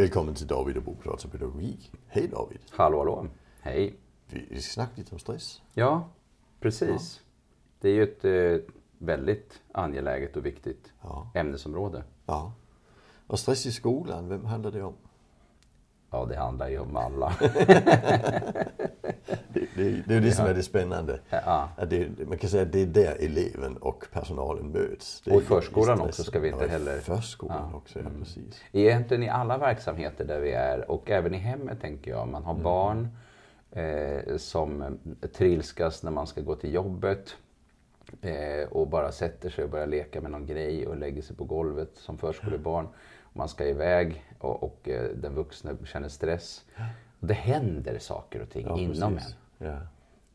Välkommen till David och Bo pratar pedagogik. Hej David! Hallå, hallå. Hej. Vi ska snacka lite om stress. Ja, precis. Det är ju ett eh, väldigt angeläget och viktigt Ja. ämnesområde. Ja. Och stress i skolan, vem handlar det om? Ja, det handlar ju om alla. Det, det, det är det som är det spännande. Ja. Att det, man kan säga att det är där eleven och personalen möts. Är Och i förskolan också ska vi inte ja, i heller- förskolan Ja. också, ja precis. Egentligen i alla verksamheter där vi är och även i hemmet tänker jag. Man har barn eh, som eh, trilskas när man ska gå till jobbet. Eh, och bara sätter sig och börjar leka med någon grej och lägger sig på golvet som förskolebarn. Man ska iväg och, och eh, den vuxne känner stress. Det händer saker och ting Ja, inom precis. en. Ja.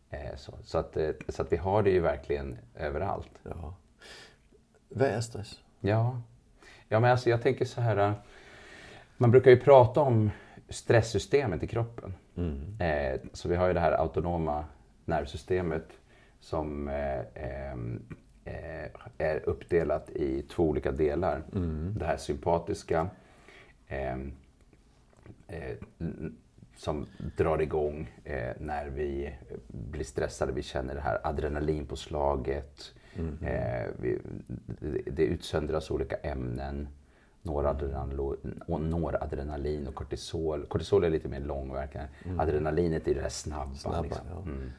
Eh, så, så, att, eh, så att vi har det ju verkligen överallt. Ja. Vad är stress? Ja, ja men alltså jag tänker så här. äh, Man brukar ju prata om stresssystemet i kroppen. Eh, så vi har ju det här autonoma nervsystemet som eh, eh, är uppdelat i två olika delar. Det här sympatiska eh, som drar igång eh, när vi blir stressade. Vi känner det här adrenalinpåslaget. Eh, vi, det, det utsöndras olika ämnen. Noradrenalin och, noradrenalin och kortisol. Kortisol är lite mer långverkande. Adrenalinet är det där snabba. Snabba, liksom. ja. mm.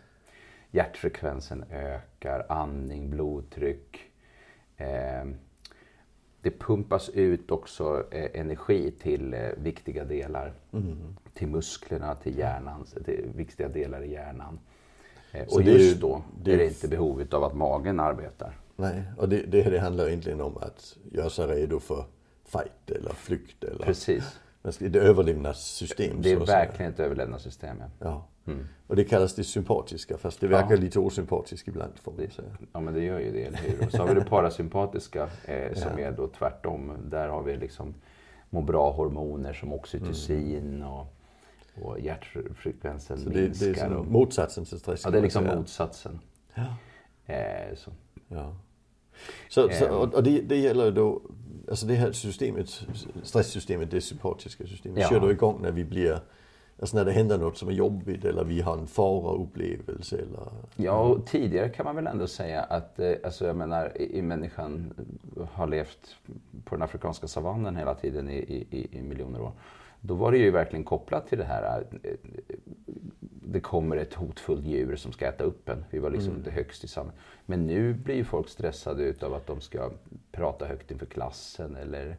Hjärtfrekvensen ökar, andning, blodtryck. Eh, det pumpas ut också eh, energi till eh, viktiga delar. Mm. Till musklerna, till hjärnan, till viktiga delar i hjärnan. Eh, och ju- just då det är är- det inte behovet av att magen arbetar. Nej, och det, det, det handlar egentligen om att göra sig redo för fight eller flykt eller Precis. Det överlevnadssystem. Det är verkligen ett överlevnadssystem. Ja. Ja. Mm. Och det kallas det sympatiska fast det verkar lite osympatiskt ibland får man säga. ja, men det gör ju det, eller hur? Och så har vi det parasympatiska eh, som är då tvärtom. Där har vi liksom må bra-hormoner som oxytocin och, och hjärtfrekvensen Så det, minskar. det är och, motsatsen till stress. ja, det är liksom motsatsen. Ja. Eh, så. Ja. Så, så, och, och det, det gäller då, alltså det här systemet, stresssystemet, det sympatiska systemet, Ja. kör då igång när vi blir, alltså när det händer något som är jobbigt eller vi har en faraupplevelse eller... Ja, och tidigare kan man väl ändå säga att eh, alltså jag menar, i, i människan har levt på den afrikanska savannen hela tiden i, i, i- i miljoner år. Då var det ju verkligen kopplat till det här. eh, Det kommer ett hotfullt djur som ska äta upp en. Vi var liksom Mm. inte högst i samhället. Men nu blir ju folk stressade utav att de ska prata högt inför klassen eller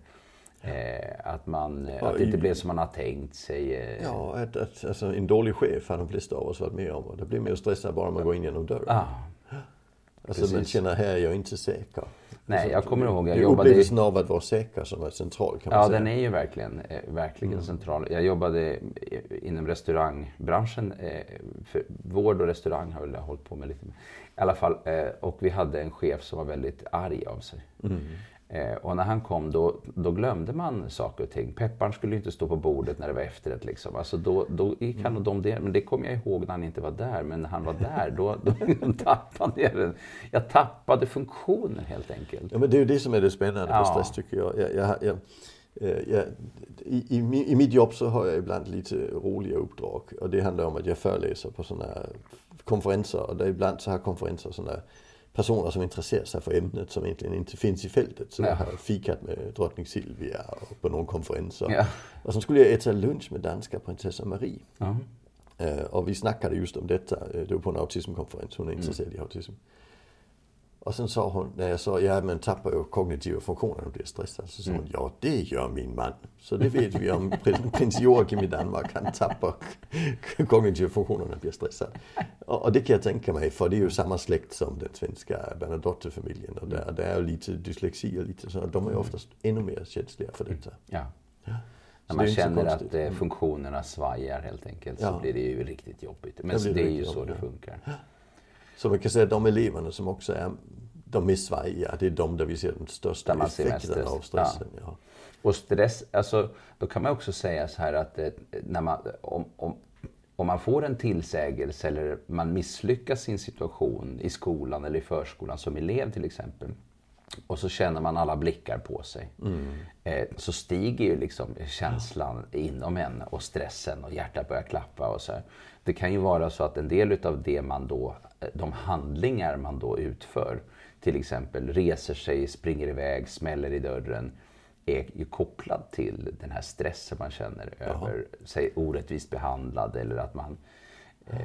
eh, att, man, eh, Ja, att det inte blev som man har tänkt sig. eh. Ja, att, att, alltså en dålig chef har de flesta av oss varit med om och det blir mer stressad bara man går in genom dörren. Ah, alltså man precis. känner, här är jag inte säker. Nej, jag kommer ihåg, jag det är jobbade upplevelsen av att vara säker som är central kan man Ja, säga. den är ju verkligen, eh, verkligen central. Jag jobbade inom restaurangbranschen. Eh, för vård och restaurang har jag hållit på med lite. I alla fall, eh, och vi hade en chef som var väldigt arg av sig. Eh, och när han kom då, då glömde man saker och ting. Pepparn skulle inte stå på bordet när det var efterrätt. Liksom. Alltså då, då gick han och de det. Men det kommer jag ihåg när han inte var där. Men när han var där, då, då tappade jag den. Jag tappade funktionen helt enkelt. Ja, men det är ju det som är det spännande Ja. stress tycker jag. jag, jag, jag eh, jag, i, i, I mitt jobb så har jag ibland lite roliga uppdrag och det handlar om att jag föreläser på sådana här konferenser och där ibland så har konferenser sådana personer som intresserar sig för ämnet som egentligen inte finns i fältet. Så Ja. jag har fikat med drottning Silvia och på någon konferens. Och, Ja. och så skulle jag äta lunch med danska prinsessan Marie. Ja. Och vi snackade just om detta, eh, det var på en autismkonferens, hon är intresserad i autism. Och sen sa hon, när jag sa, ja men tappar ju kognitiva funktioner du blir stressad. Så sa hon, ja det gör min man. Så det vet vi om prins- Joakim i Danmark, han tappar kognitiva funktioner när han blir stressad. Och, och det kan jag tänka mig, för det är ju samma släkt som den svenska Bernadotte-familjen. Och där, där är ju lite dyslexi och lite så, de är ju oftast ännu mer känsliga för detta. Ja. Så När man känner att eh, funktionerna svajar helt enkelt så Ja. blir det ju riktigt jobbigt. Men Det det är ju så jobbigt, det ja. Så man kan säga att de eleverna som också är de mest svajiga, det är de där vi ser den största stress. av stressen. Ja. Och stress, alltså, då kan man också säga så här att eh, när man, om, om, om man får en tillsägelse eller man misslyckas i en situation i skolan eller i förskolan som elev till exempel. Och så känner man alla blickar på sig. Eh, så stiger ju liksom känslan inom en och stressen och hjärtat börjar klappa och så här. Det kan ju vara så att en del utav det man då, eh, de handlingar man då utför, till exempel reser sig, springer iväg, smäller i dörren, är ju kopplad till den här stressen man känner över sig orättvist behandlad eller att man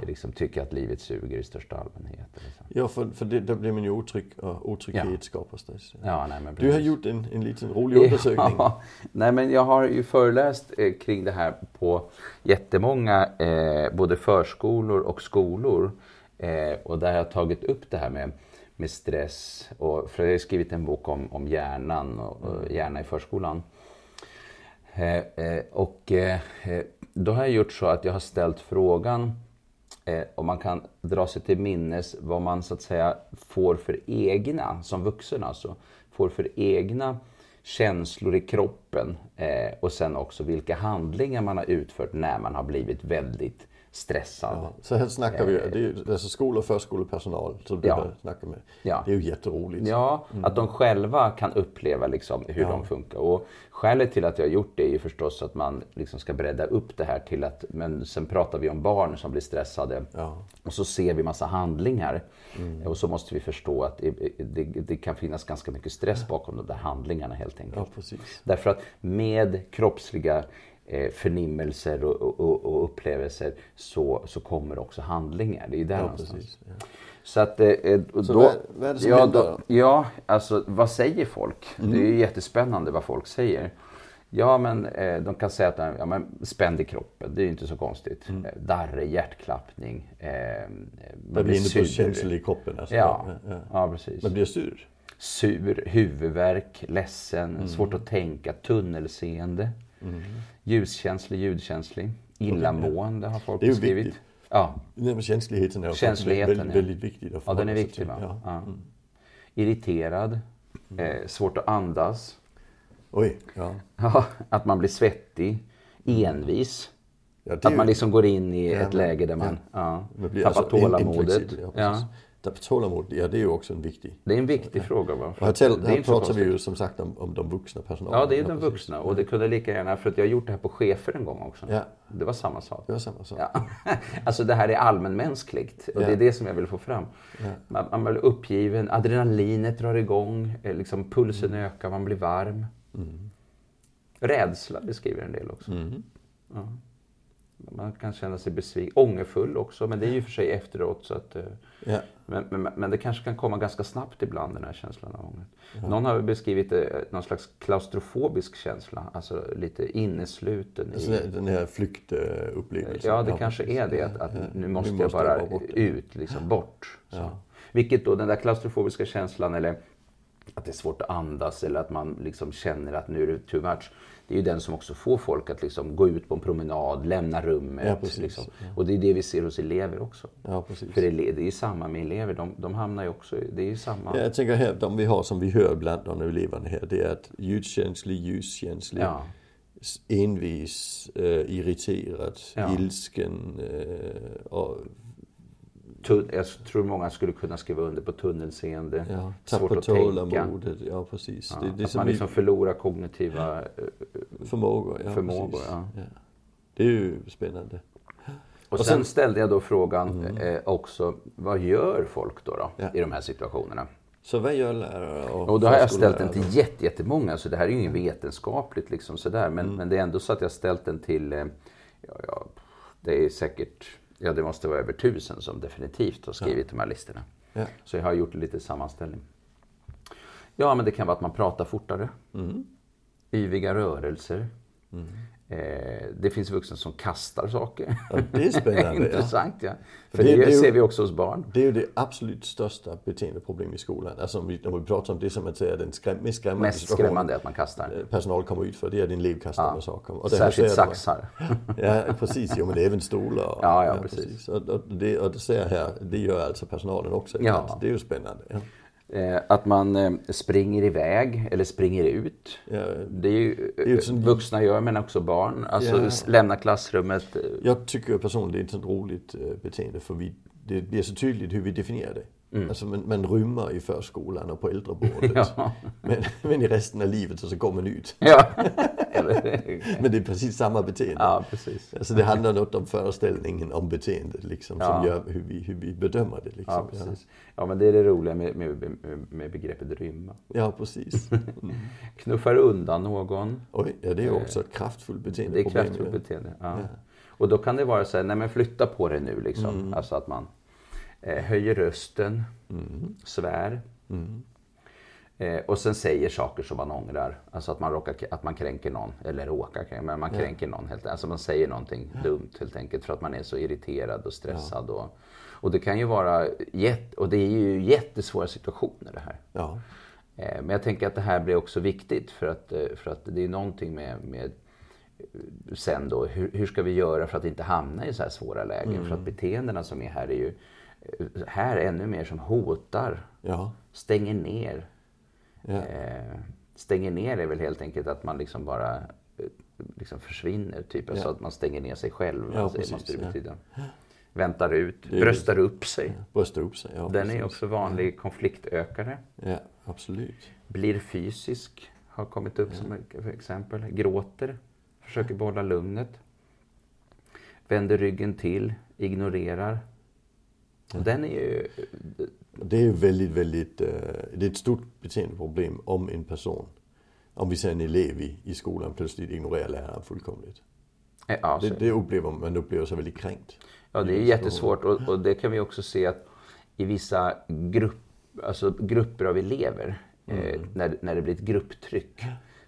liksom tycker att livet suger i största allmänhet. Så. Ja, för, för det, där blir man ju otrygg och otrygghet Ja. skapar stress. Ja, nej, men Du har gjort en, en liten rolig undersökning. Ja, nej, men jag har ju föreläst eh, kring det här på jättemånga eh, både förskolor och skolor. Eh, och där har jag tagit upp det här med, med stress. Och, för jag har skrivit en bok om, om hjärnan och, och hjärna i förskolan. Eh, eh, och eh, eh, då har jag gjort så att jag har ställt frågan eh, och man kan dra sig till minnes vad man så att säga får för egna, som vuxen alltså, får för egna känslor i kroppen eh, och sen också vilka handlingar man har utfört när man har blivit väldigt stressad. Ja, så här snackar vi, det är ju alltså skol och förskolepersonal som du Ja. har snackat med. Ja. Det är ju jätteroligt. Ja, att de själva kan uppleva liksom hur de funkar. Och skälet till att jag har gjort det är ju förstås att man liksom ska bredda upp det här till att, men sen pratar vi om barn som blir stressade. Ja. Och så ser vi massa handlingar. Och så måste vi förstå att det, det, kan finnas ganska mycket stress bakom de där handlingarna helt enkelt. Ja. Därför att med kroppsliga eh, förnimmelser och, och, och- upplevelser så, så kommer också handlingar. Det är där Ja, någonstans. precis. Ja. Så att eh, eh, Så då, vad- vad är det som ja, händer då? Mm. ja, alltså vad säger folk? Det är ju jättespännande vad folk säger. Ja, men eh, de kan säga att ja, men spänd i kroppen, det är ju inte så konstigt. Mm. Eh, Darre, hjärtklappning, eh, man blir på sur. känslor i kroppen. Alltså. Ja, Ja, ja. ja, precis. Man blir sur. Sur, huvudvärk, ledsen, Mm. svårt att tänka, tunnelseende, ljuskänslig, ljudkänslig, illamående har folk Det är ju beskrivit. viktigt. Ja, Nej, känsligheten är Känsligheten, väldigt, ja. väldigt viktigt att ja, den är viktig va? Ja. Ja. Irriterad, eh, svårt att andas, Oj, ja. att man blir svettig, envis. ja Att man liksom går in i ett läge där man ja, man tappar alltså tålamodet. Ja, Ja. Tappar tålamod, ja det är ju också en viktig. det är en viktig fråga. Va? Och här, här pratar vi konstigt. ju som sagt om, om de vuxna personalen. Ja, det är de precis. vuxna. Och det kunde lika gärna, för att jag har gjort det här på chefer en gång också. Ja. Det var samma sak. Det var samma sak. Ja. Alltså det här är allmänmänskligt och Ja. det är det som jag vill få fram. Man, man blir uppgiven, adrenalinet drar igång, eh, liksom pulsen Mm. ökar, man blir varm. Rädsla beskriver en del också. Mm. Ja. Man kan känna sig besviken, ångerfull också, men det är ju för sig efteråt. Så att, eh, Ja. men, men, men det kanske kan komma ganska snabbt ibland den här känslan av ångest. Någon har beskrivit det, eh, någon slags klaustrofobisk känsla, alltså lite innesluten. i- Så det- den här flyktupplevelsen. Ja, det kanske är det. Att, att Ja. nu måste jag bara borta. ut, liksom bort. Så. Vilket då, den där klaustrofobiska känslan eller att det är svårt att andas eller att man liksom känner att nu är det too much. Det är ju den som också får folk att liksom gå ut på en promenad, lämna rummet. Ja, precis. liksom. Och det är det vi ser hos elever också. Ja, precis. För ele- det är ju samma med elever. De, de hamnar ju också det är ju samma. Ja, jag tänker här, de vi har som vi hör bland de eleverna här, det är att ljudkänslig, ljuskänslig, envis, eh, irriterad, ilsken eh, och jag tror många skulle kunna skriva under på tunnelseende. ja, svårt att tänka. tålamodet. Ja, precis. Ja, det, det att som man vi- liksom förlorar kognitiva eh, förmågor. Ja, förmågor. precis. Ja. Det är ju spännande. Och, Och sen, sen- ställde jag då frågan eh, också, vad gör folk då, då Ja. i de här situationerna? Så vad gör lärare och Och då har jag ställt den till jätte, jättemånga, så det här är ju inget vetenskapligt liksom sådär. Men, men det är ändå så att jag har ställt den till, eh, ja, ja, det är säkert, ja det måste vara över tusen som definitivt har skrivit de här listorna. Ja. Så jag har gjort lite sammanställning. Ja, men det kan vara att man pratar fortare. Yviga rörelser. Eh, det finns vuxna som kastar saker. Ja, det är spännande. ja. Intressant ja. För det- det, det ser vi också hos barn. Det är ju det absolut största beteendeproblemet i skolan. Alltså om vi, när vi pratar om det som man säger den skräm, mest skrämmande Mest skrämmande är att man kastar. eh, personal kommer ut för, det är din elev kastar med saker. Och Särskilt saxar. Ja, precis. Jo, men det är även stolar. och- Ja, ja, precis. Och, och, det, och det ser jag här, det gör alltså personalen också. Ja. Det är ju spännande. Ja. Eh, att man eh, springer iväg eller springer ut. Ja, Det är ju är eh, sån- vuxna gör, men också barn. Alltså Ja. lämna klassrummet. eh, jag tycker personligen det är ett sånt roligt beteende för vi, det blir så tydligt hur vi definierar det. Mm. Alltså man, man rymmer i förskolan och på äldreboendet. Ja. Men, men i resten av livet så, så går man ut. Ja. men det är precis samma beteende. ja, precis. Alltså det handlar något om föreställningen om beteendet liksom, Ja. som gör hur vi, hur vi bedömer det. Liksom. Ja, precis. Ja, men det är det roliga med, med, med, begreppet rymma. Ja, precis. Mm. Knuffar undan någon. Oj, ja, det är också ett kraftfullt beteende. Det är kraftfullt beteende. Ja. Och då kan det vara så här, nej men flytta på det nu liksom. Mm. Alltså att man eh, höjer rösten, Mm. svär. Eh, och sen säger saker som man ångrar. Alltså att man, råkar, att man kränker någon. Eller råkar men man kränker någon. Helt, alltså man säger någonting dumt helt enkelt. För att man är så irriterad och stressad. Och, och det kan ju vara, jätte, och det är ju jättesvåra situationer det här. Ja, Eh, Men jag tänker att det här blir också viktigt för att, eh, för att det är någonting med, med eh, sen då, hur, hur ska vi göra för att inte hamna i så här svåra lägen? För att beteendena som är här är ju här ännu mer som hotar, ja, stänger ner. ja. Eh, stänger ner är väl helt enkelt att man liksom bara eh, liksom försvinner, typ. Alltså Ja. att man stänger ner sig själv. Ja, alltså, precis, måste det ja. Väntar ut, är bröstar upp sig. Brösta upp sig. Den är precis. också vanlig konfliktökare. Ja, absolut. Blir fysisk, har kommit upp som exempel. Gråter, försöker behålla lugnet. Vänder ryggen till, ignorerar. Och den är ju... Det är väldigt, väldigt, eh, det är ett stort beteendeproblem om en person, om vi säger en elev i, i skolan plötsligt ignorerar läraren fullkomligt. eh, Ja, Det, det upplever man, upplever sig väldigt kränkt. Ja, det är jättesvårt och, och det kan vi också se att i vissa grupp, alltså grupper av elever, eh, när, när det blir ett grupptryck,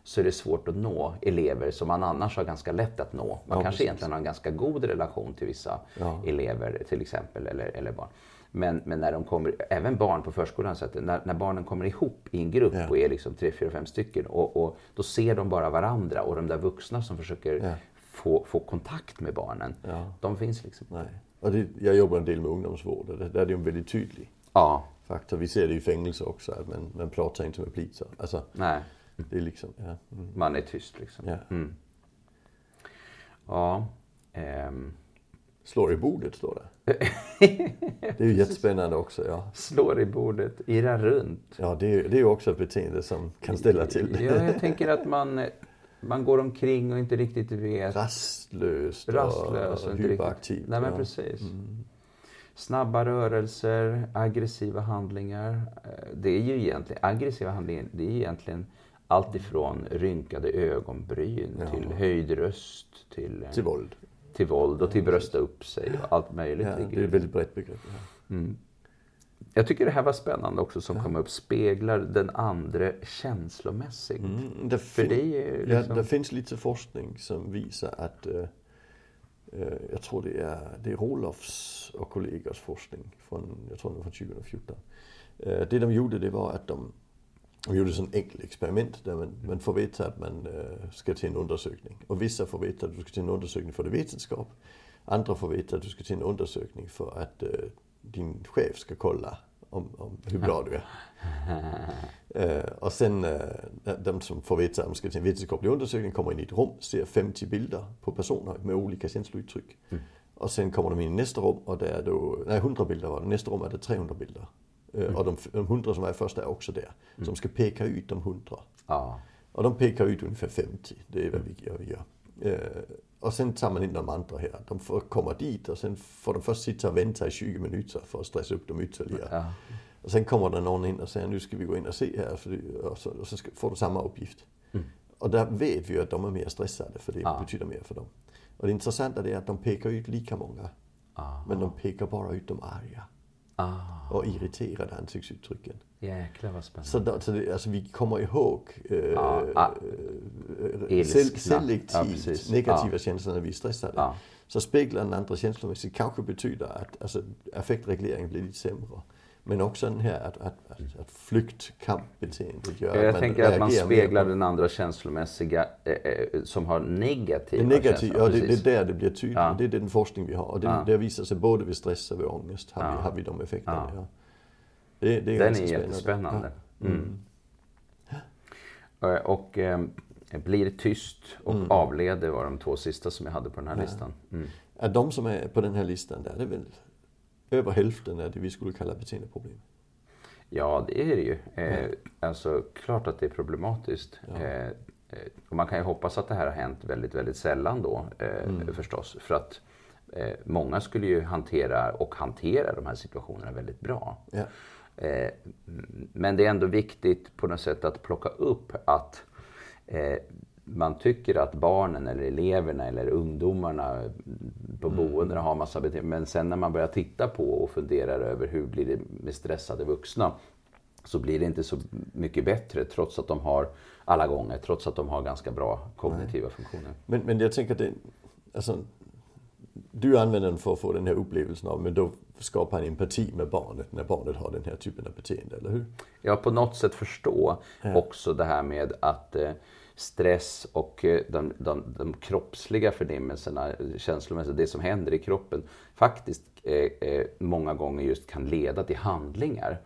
så är det svårt att nå elever som man annars har ganska lätt att nå. Man Ja, kanske precis. egentligen har en ganska god relation till vissa Ja. elever till exempel, eller, eller barn. Men, men när de kommer, även barn på förskolan, så att när, när barnen kommer ihop i en grupp Ja. och är liksom tre, fyra, fem stycken och, och då ser de bara varandra och de där vuxna som försöker få, få kontakt med barnen, de finns liksom. Nej. Och det, jag jobbar en del med ungdomsvård och där är det en väldigt tydlig Ja, faktor. Vi ser det i fängelse också, att man, man pratar inte med poliser. Alltså, nej. Det är liksom, ja. Mm. Man är tyst liksom. ja. Ja. ehm, Slår i bordet står det. Det är ju jättespännande också, ja. slår i bordet, irrar runt. Ja, det är, det är ju också ett beteende som kan ställa till det. Ja, jag tänker att man, man går omkring och inte riktigt vet. Rastlöst och, Rastlös och inte hyperaktiv. Nej, men ja. precis. Snabba rörelser, aggressiva handlingar. Eh, Det är ju egentligen, aggressiva handlingar, det är egentligen allt ifrån rynkade ögonbryn Ja. till höjd röst till, Till våld. till våld och till brösta upp sig och allt möjligt. Ja, det är ett väldigt brett begrepp. Ja. Jag tycker det här var spännande också som kom upp. Speglar den andra känslomässigt. Mm, det, För det är ju ja, liksom... det finns lite forskning som visar att eh, eh, jag tror det är, det är Rolofs och kollegors forskning från, jag tror det var från 2014. Eh, det de gjorde det var att de, de gjorde sån enkel experiment där man, man får veta att man eh, ska till en undersökning. Och vissa får veta att du ska till en undersökning för det vetenskap. Andra får veta att du ska till en undersökning för att eh, din chef ska kolla om, om hur bra du är. Eh, och sen de som får veta att de ska till en vetenskaplig undersökning kommer in i ett rum, ser 50 bilder på personer med olika känslouttryck. Och sen kommer de in i nästa rum och där är då, nej 100 bilder var det, nästa rum är det 300 bilder. Eh, Och de, de 100 som är först är också där. Så de ska peka ut de 100. Ja. Och de pekar ut ungefär 50, det är vad vi gör. Vi gör. Eh, och sen tar man in de andra här. De får komma dit och sen får de först sitta och vänta i 20 minuter för att stressa upp dem ytterligare. Ja. Och sen kommer det någon in och säger nu ska vi gå in och se här. Det, och så, och så ska, får du samma uppgift. Och där vet vi att de är mer stressade för det Ja. betyder mer för dem. Och det intressanta är att de pekar ut lika många. Ah. Men de pekar bara ut de arga Ah. och irriterade ansiktsuttrycken. Jäklar vad spännande. Så, då, så det, alltså vi kommer ihåg eh, Ja, ah. eh, sel- selektivt Ja, negativa Ja. känslor när vi är stressade. Ja. Så speglar den andra känslomässigt kanske betyder att alltså, affektregleringen blir lite sämre. Men också den här att, att, att, att flyktkampbeteendet gör Jag att man tänker att man speglar den andra känslomässiga eh, eh, som har negativa det negativa, känslor. ja, det, det är där det blir tydligt. Ja. Det är den forskning vi har. Och det, Ja. det visar sig både vid stress och vid ångest har, Ja. vi, har vi de effekterna. Ja. Det, det är Den är spännande. jättespännande. Ja. Mm. Eh, Och eh, blir tyst och Mm. avleder var de två sista som jag hade på den här listan. Mm. Att de som är på den här listan där, det är väl över hälften är det vi skulle kalla beteendeproblem. Ja, det är det ju. Eh, alltså, klart att det är problematiskt. Eh, eh, och man kan ju hoppas att det här har hänt väldigt, väldigt sällan då eh, Mm. förstås. För att eh, många skulle ju hantera och hantera de här situationerna väldigt bra. Ja. Eh, men det är ändå viktigt på något sätt att plocka upp att eh, man tycker att barnen eller eleverna eller ungdomarna på boendena har massa beteenden. Men sen när man börjar titta på och funderar över hur blir det med stressade vuxna så blir det inte så mycket bättre trots att de har alla gånger, trots att de har ganska bra kognitiva funktioner. Men, men jag tänker det, alltså, du använder den för att få den här upplevelsen av, men då skapa en empati med barnet när barnet har den här typen av beteende, eller hur? Ja, på något sätt förstå också det här med att eh, stress och eh, de, de, de kroppsliga förnimmelserna, känslomässigt, det som händer i kroppen faktiskt eh, eh, många gånger just kan leda till handlingar.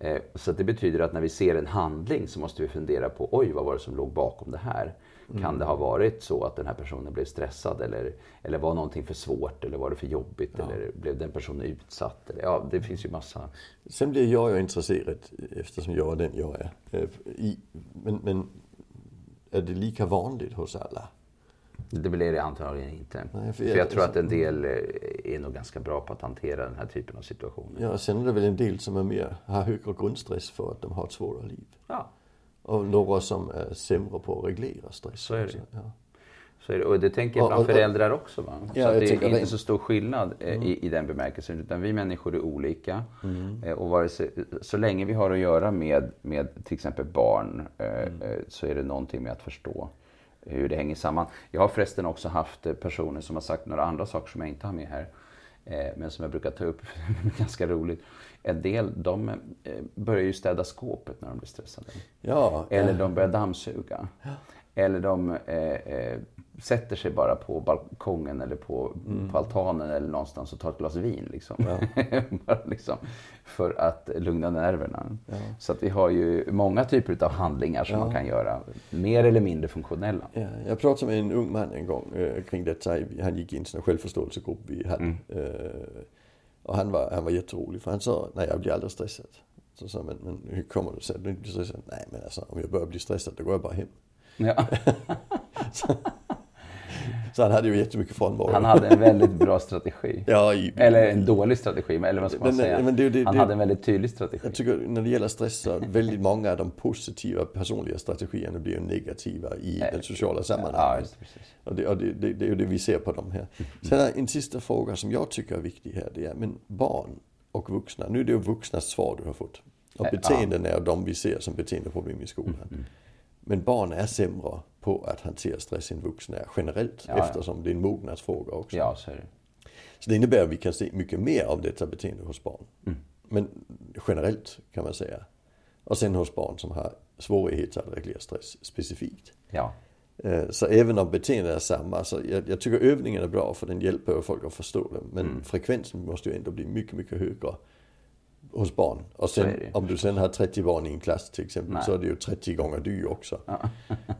Eh, så det betyder att när vi ser en handling så måste vi fundera på, oj, vad var det som låg bakom det här? Kan det ha varit så att den här personen blev stressad eller, eller var någonting för svårt eller var det för jobbigt eller blev den personen utsatt? Eller, ja, det finns ju massa Sen blir jag ju intresserad, eftersom jag är den jag är. eh, I, men, men är det lika vanligt hos alla? Det blir det antagligen inte. Nej, för för, jag- tror att en del eh, är nog ganska bra på att hantera den här typen av situationer. Ja, sen är det väl en del som är mer, har högre grundstress för att de har ett svårare liv. Ja, Och några som är sämre på att reglera stress. Så är det. Ja. Det. Och det tänker jag Ja, bland föräldrar också. Va? Ja, så att det är inte det. så stor skillnad eh, i, i den bemärkelsen. Utan vi människor är olika. Eh, Och sig, så länge vi har att göra med, med till exempel barn eh, eh, så är det någonting med att förstå hur det hänger samman. Jag har förresten också haft eh, personer som har sagt några andra saker som jag inte har med här. Men som jag brukar ta upp, ganska roligt. En del de börjar ju städa skåpet när de blir stressade. Ja, Eller ja. de börjar dammsuga. Eller de eh, sätter sig bara på balkongen eller på, Mm. på altanen eller någonstans och tar ett glas vin. Liksom. bara liksom för att lugna nerverna. Så att vi har ju många typer av handlingar som man kan göra. Mer eller mindre funktionella. Ja, jag pratade med en ung man en gång eh, kring detta. Han gick i en självförståelsegrupp vi hade. Eh, och han var, han var jätterolig för han sa, nej jag blir aldrig stressad. Så sa men, men hur kommer det sig att du inte blir stressad? Nej men alltså om jag börjar bli stressad då går jag bara hem. Ja. Så han hade ju jättemycket frånvaro. Han hade en väldigt bra strategi. Ja, i, Eller en dålig strategi, eller vad ska man säga? men det- det- Han det- hade en väldigt tydlig strategi. Jag tycker när det gäller stress så väldigt många av de positiva personliga strategierna blir ju negativa i den sociala Ja, sammanhanget. det, precis. Och, det, och det, är ju det vi ser på dem här. Sen är en sista fråga som jag tycker är viktig här. Det är, men barn och vuxna, nu är det ju vuxnas svar du har fått. Och Ja. beteenden är de vi ser som beteendeproblem i skolan. Men barn är sämre på att hantera stress än vuxna är generellt. Ja, ja. eftersom det är en mognadsfråga också. Ja, så det. Så det innebär att vi kan se mycket mer av detta beteende hos barn. Men generellt kan man säga. Och sen hos barn som har svårigheter att reglera stress specifikt. Ja. Eh, Så även om beteendet är samma, så jag, jag tycker övningen är bra för den hjälper folk att förstå det. Men Mm. frekvensen måste ju ändå bli mycket, mycket högre hos barn. Och sen, om du sen har 30 barn i en klass till exempel Nej. så är det ju 30 gånger du också.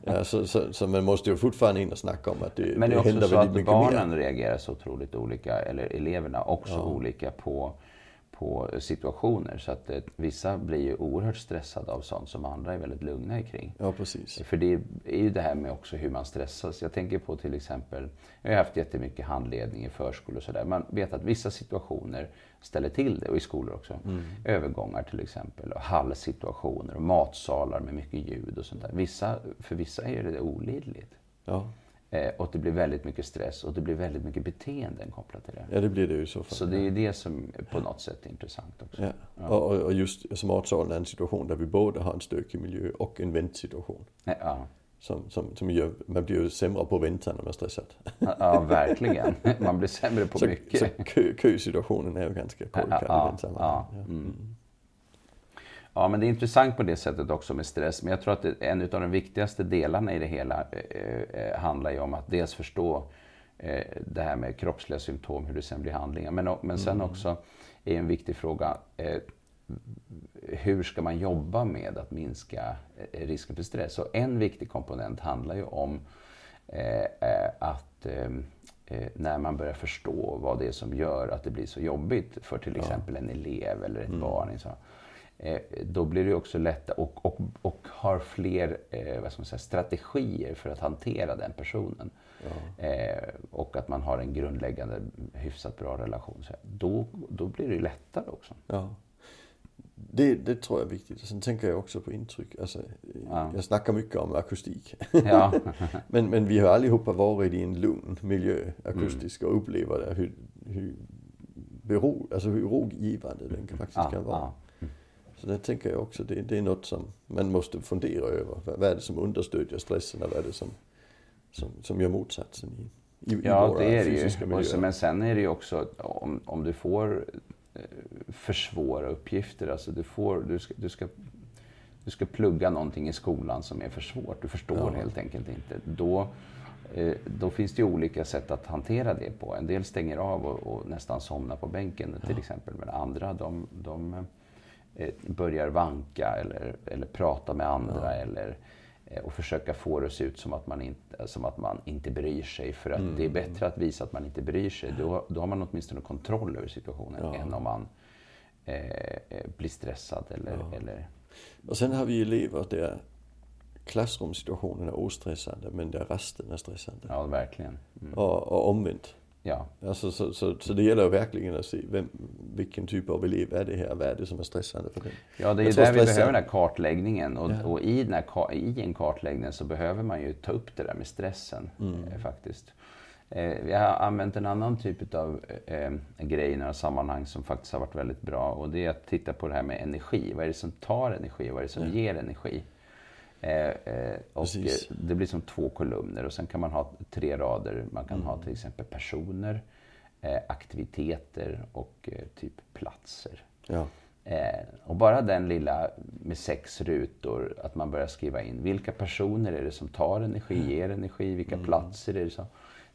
Ja, så, så, så man måste ju fortfarande in och snacka om att det, Men det är det också händer så väldigt att mycket barnen mer. reagerar så otroligt olika, eller eleverna också olika på, på situationer. Så att eh, vissa blir ju oerhört stressade av sånt som andra är väldigt lugna kring. Ja, precis. För det är ju det här med också hur man stressas. Jag tänker på till exempel, jag har haft jättemycket handledning i förskolor och sådär. Man vet att vissa situationer ställer till det och i skolor också. Övergångar till exempel och hallsituationer och matsalar med mycket ljud och sånt där. Vissa, för vissa är det olidligt. Ja. Eh, och det blir väldigt mycket stress och det blir väldigt mycket beteenden kopplat till det. ja, det blir det ju i så fall. Så det är ju det som på något sätt är intressant också. Ja. Och, och, och just smartsalen är en situation där vi både har en stökig miljö och en väntsituation. Ja, Som, som, som gör, man blir ju sämre på att vänta när man är stressad. ja verkligen. Man blir sämre på Så, mycket. så kö, kösituationen är ju ganska korkad i ja, den sammanhanget. ja, mm. Ja, men det är intressant på det sättet också med stress. Men jag tror att det, en av de viktigaste delarna i det hela eh, eh, handlar ju om att dels förstå eh, det här med kroppsliga symptom, hur det sen blir handlingar. Men, men sen också är en viktig fråga, eh, hur ska man jobba med att minska eh, risken för stress? Och en viktig komponent handlar ju om eh, att när man börjar förstå vad det är som gör att det blir så jobbigt för till exempel en elev eller ett barn. i så- eh, då blir det också lättare och, och, och har fler eh, vad ska man säga, strategier för att hantera den personen. Ja. Eh, och att man har en grundläggande hyfsat bra relation. Så då, då blir det lättare också. Ja. Det, det tror jag är viktigt. Sen tänker jag också på intryck. Alltså, ja. Jag snackar mycket om akustik. Ja. men, men vi har allihopa varit i en lugn miljö akustisk mm. och upplever hur, hur, bero, alltså hur rogivande den faktiskt ja. kan vara. Så det tänker jag också, det, det är något som man måste fundera över. Vad är det som understödjer stressen och vad är det som, som, som gör motsatsen i, i, ja, i våra det är fysiska det ju. men sen är det ju också om, om du får Eh, för svåra uppgifter. Alltså du, får, du, ska, du, ska, du ska plugga någonting i skolan som är för svårt. Du förstår ja. helt enkelt inte. Då, eh, då finns det ju olika sätt att hantera det på. En del stänger av och, och nästan somnar på bänken till exempel. Men andra de, de börjar vanka eller, eller prata med andra. Ja. eller Eh, och försöka få det att se ut som att man inte, som att man inte bryr sig. För att mm. det är bättre att visa att man inte bryr sig. Då, då har man åtminstone kontroll över situationen ja. än om man eh, eh, blir stressad. Eller, ja. eller... Och sen har vi elever där klassrumssituationen är ostressande men där resten är stressande. Ja, verkligen. Mm. Och, och omvänt. Ja. Alltså, så, så, så det gäller verkligen att se vem, vilken typ av elev är det här? Vad är det som är stressande för den? Ja, det är där vi behöver den här kartläggningen. Och, ja. och i, den här, i en kartläggning så behöver man ju ta upp det där med stressen mm. eh, faktiskt. Eh, vi har använt en annan typ av eh, grej i några sammanhang som faktiskt har varit väldigt bra. Och det är att titta på det här med energi. Vad är det som tar energi? Vad är det som ja. ger energi? Eh, eh, och det blir som två kolumner och sen kan man ha tre rader. Man kan mm. ha till exempel personer, eh, aktiviteter och eh, typ platser. Ja. Eh, och bara den lilla med sex rutor, att man börjar skriva in vilka personer är det som tar energi, ger energi, vilka mm. platser är det som...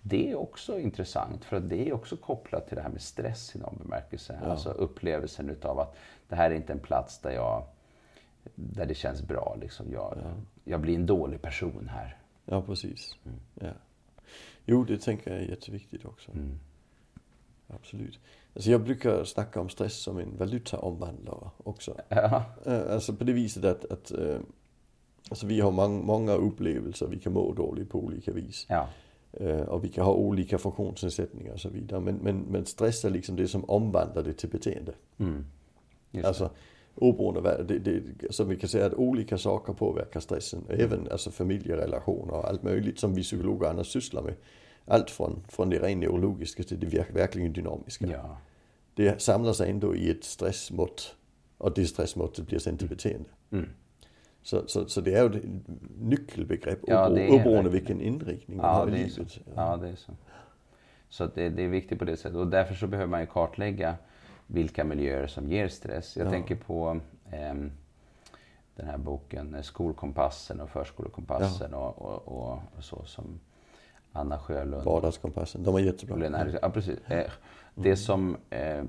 Det är också intressant för att det är också kopplat till det här med stress i någon bemärkelse. Ja. Alltså upplevelsen utav att det här är inte en plats där jag där det känns bra. Liksom. Jag, ja. jag blir en dålig person här. Ja, precis. Mm. Ja. Jo, det tänker jag är jätteviktigt också. Mm. Absolut. Alltså jag brukar snacka om stress som en valutaomvandlare också. Ja. Eh, alltså på det viset att, att eh, alltså vi har mång, många upplevelser, vi kan må dåligt på olika vis. Ja. Eh, och vi kan ha olika funktionsnedsättningar och så vidare. Men, men, men stress är liksom det som omvandlar det till beteende. Mm. Alltså, oberoende det, det, så vi kan säga att olika saker påverkar stressen. Även alltså familjerelationer och allt möjligt som vi psykologer annars sysslar med. Allt från, från det rent neurologiska till det verkligen dynamiska. Ja. Det samlar sig ändå i ett stressmått och det stressmåttet blir sen till mm. beteende. Mm. Så, så, så det är ju ett nyckelbegrepp ja, oberoende vilken inriktning man ja, har i livet. Ja. ja, det är så. Så det, det, är viktigt på det sättet och därför så behöver man ju kartlägga vilka miljöer som ger stress. Jag ja. tänker på eh, den här boken eh, Skolkompassen och Förskolekompassen ja. och, och, och, så som Anna Sjölund. Vardagskompassen, de är jättebra. Ja, precis. Eh, det mm. som, eh,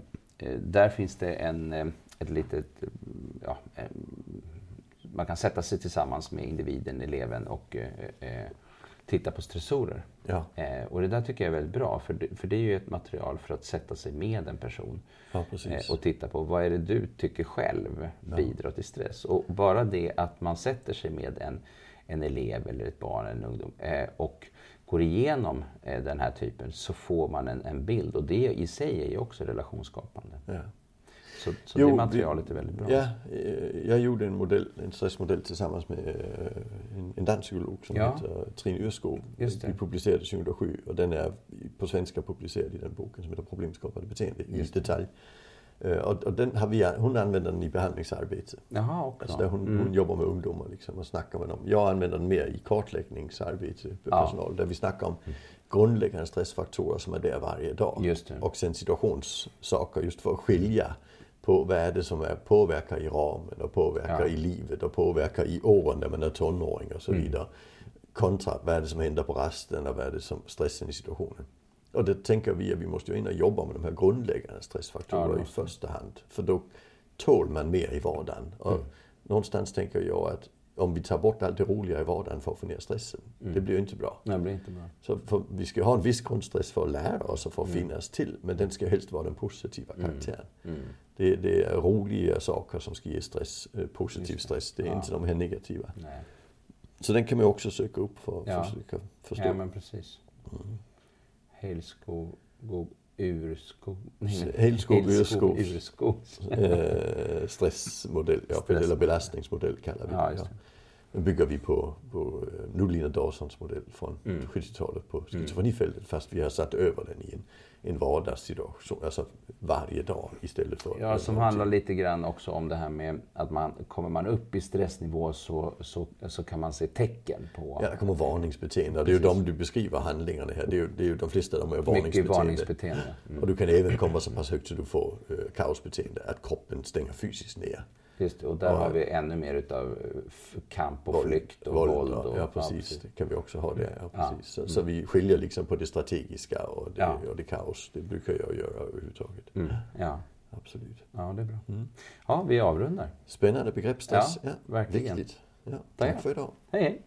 där finns det en, ett litet, ja, man kan sätta sig tillsammans med individen, eleven och titta på stressorer. Ja. Eh, och det där tycker jag är väldigt bra, för det, för det är ju ett material för att sätta sig med en person. Ja, eh, och titta på vad är det du tycker själv bidrar ja. till stress. Och bara det att man sätter sig med en, en elev eller ett barn eller en ungdom eh, och går igenom eh, den här typen så får man en, en bild. Och det i sig är ju också relationsskapande. Så, så jo, det materialet är väldigt bra. Ja, eh, jag gjorde en, modell, en stressmodell tillsammans med eh, en, en dansk psykolog som ja. heter Trine Ørskov. Vi publicerade 2007 och den är på svenska publicerad i den boken som heter Problemskapande beteende i detalj. Eh, och, och, den har vi, hon använder den i behandlingsarbete. Jaha, också. Alltså där hon, mm. hon jobbar med ungdomar liksom och snackar med dem. Jag använder den mer i kartläggningsarbete med ja. personal där vi snackar om mm. grundläggande stressfaktorer som är där varje dag. Och sen situationssaker just för att skilja på vad är det som är, påverkar i ramen och påverkar ja. i livet och påverkar i åren när man är tonåring och så mm. vidare. Kontra vad är det som händer på rasten och vad är det som stressen i situationen. Och det tänker vi att vi måste ju in och jobba med de här grundläggande stressfaktorerna ja, i första hand. För då tål man mer i vardagen. Och mm. någonstans tänker jag att om vi tar bort allt det roliga i vardagen för att få ner stressen. Det blir ju inte bra. Nej, det blir inte bra. Så för, vi ska ha en viss grundstress för att lära oss och för att finnas till. Men den ska helst vara den positiva karaktären. Det, det är roliga saker som ska ge stress, eh, positiv stress. Det är Ja. inte de här negativa. Nej. Så den kan man också söka upp för att Ja. försöka förstå. Ja, men precis. Helskog, go, urskog. Helskog, helskog, urskog. urskog. eh, stressmodell, ja, eller belastningsmodell kallar vi det. Ja. Den bygger vi på, på eh, Nudlin och Dawsons modell från Mm. 70-talet på schizofrenifältet. Fast vi har satt över den i en, en vardagssituation, alltså varje dag istället för... Ja, som handlar lite grann också om det här med att man, kommer man upp i stressnivå så, så, så kan man se tecken på Ja, det kommer varningsbeteende. Det är ju de du beskriver handlingarna här. Det är ju, det är ju de flesta de är mycket varningsbeteende. varningsbeteende. Mm. Och du kan även komma så pass högt så du får eh, kaosbeteende, att kroppen stänger fysiskt ner. Det, och där Ja. har vi ännu mer utav eh, kamp och flykt och våld. och, ja, precis. Det kan vi också ha det. Ja, precis. Så, så vi skiljer liksom på det strategiska och det, och det kaos. Det brukar jag göra överhuvudtaget. Mm. Ja. Absolut. ja, det är bra. Ja, vi avrundar. Spännande begrepp stress. Ja, verkligen. Viktigt. Tack för idag. Hej, hej!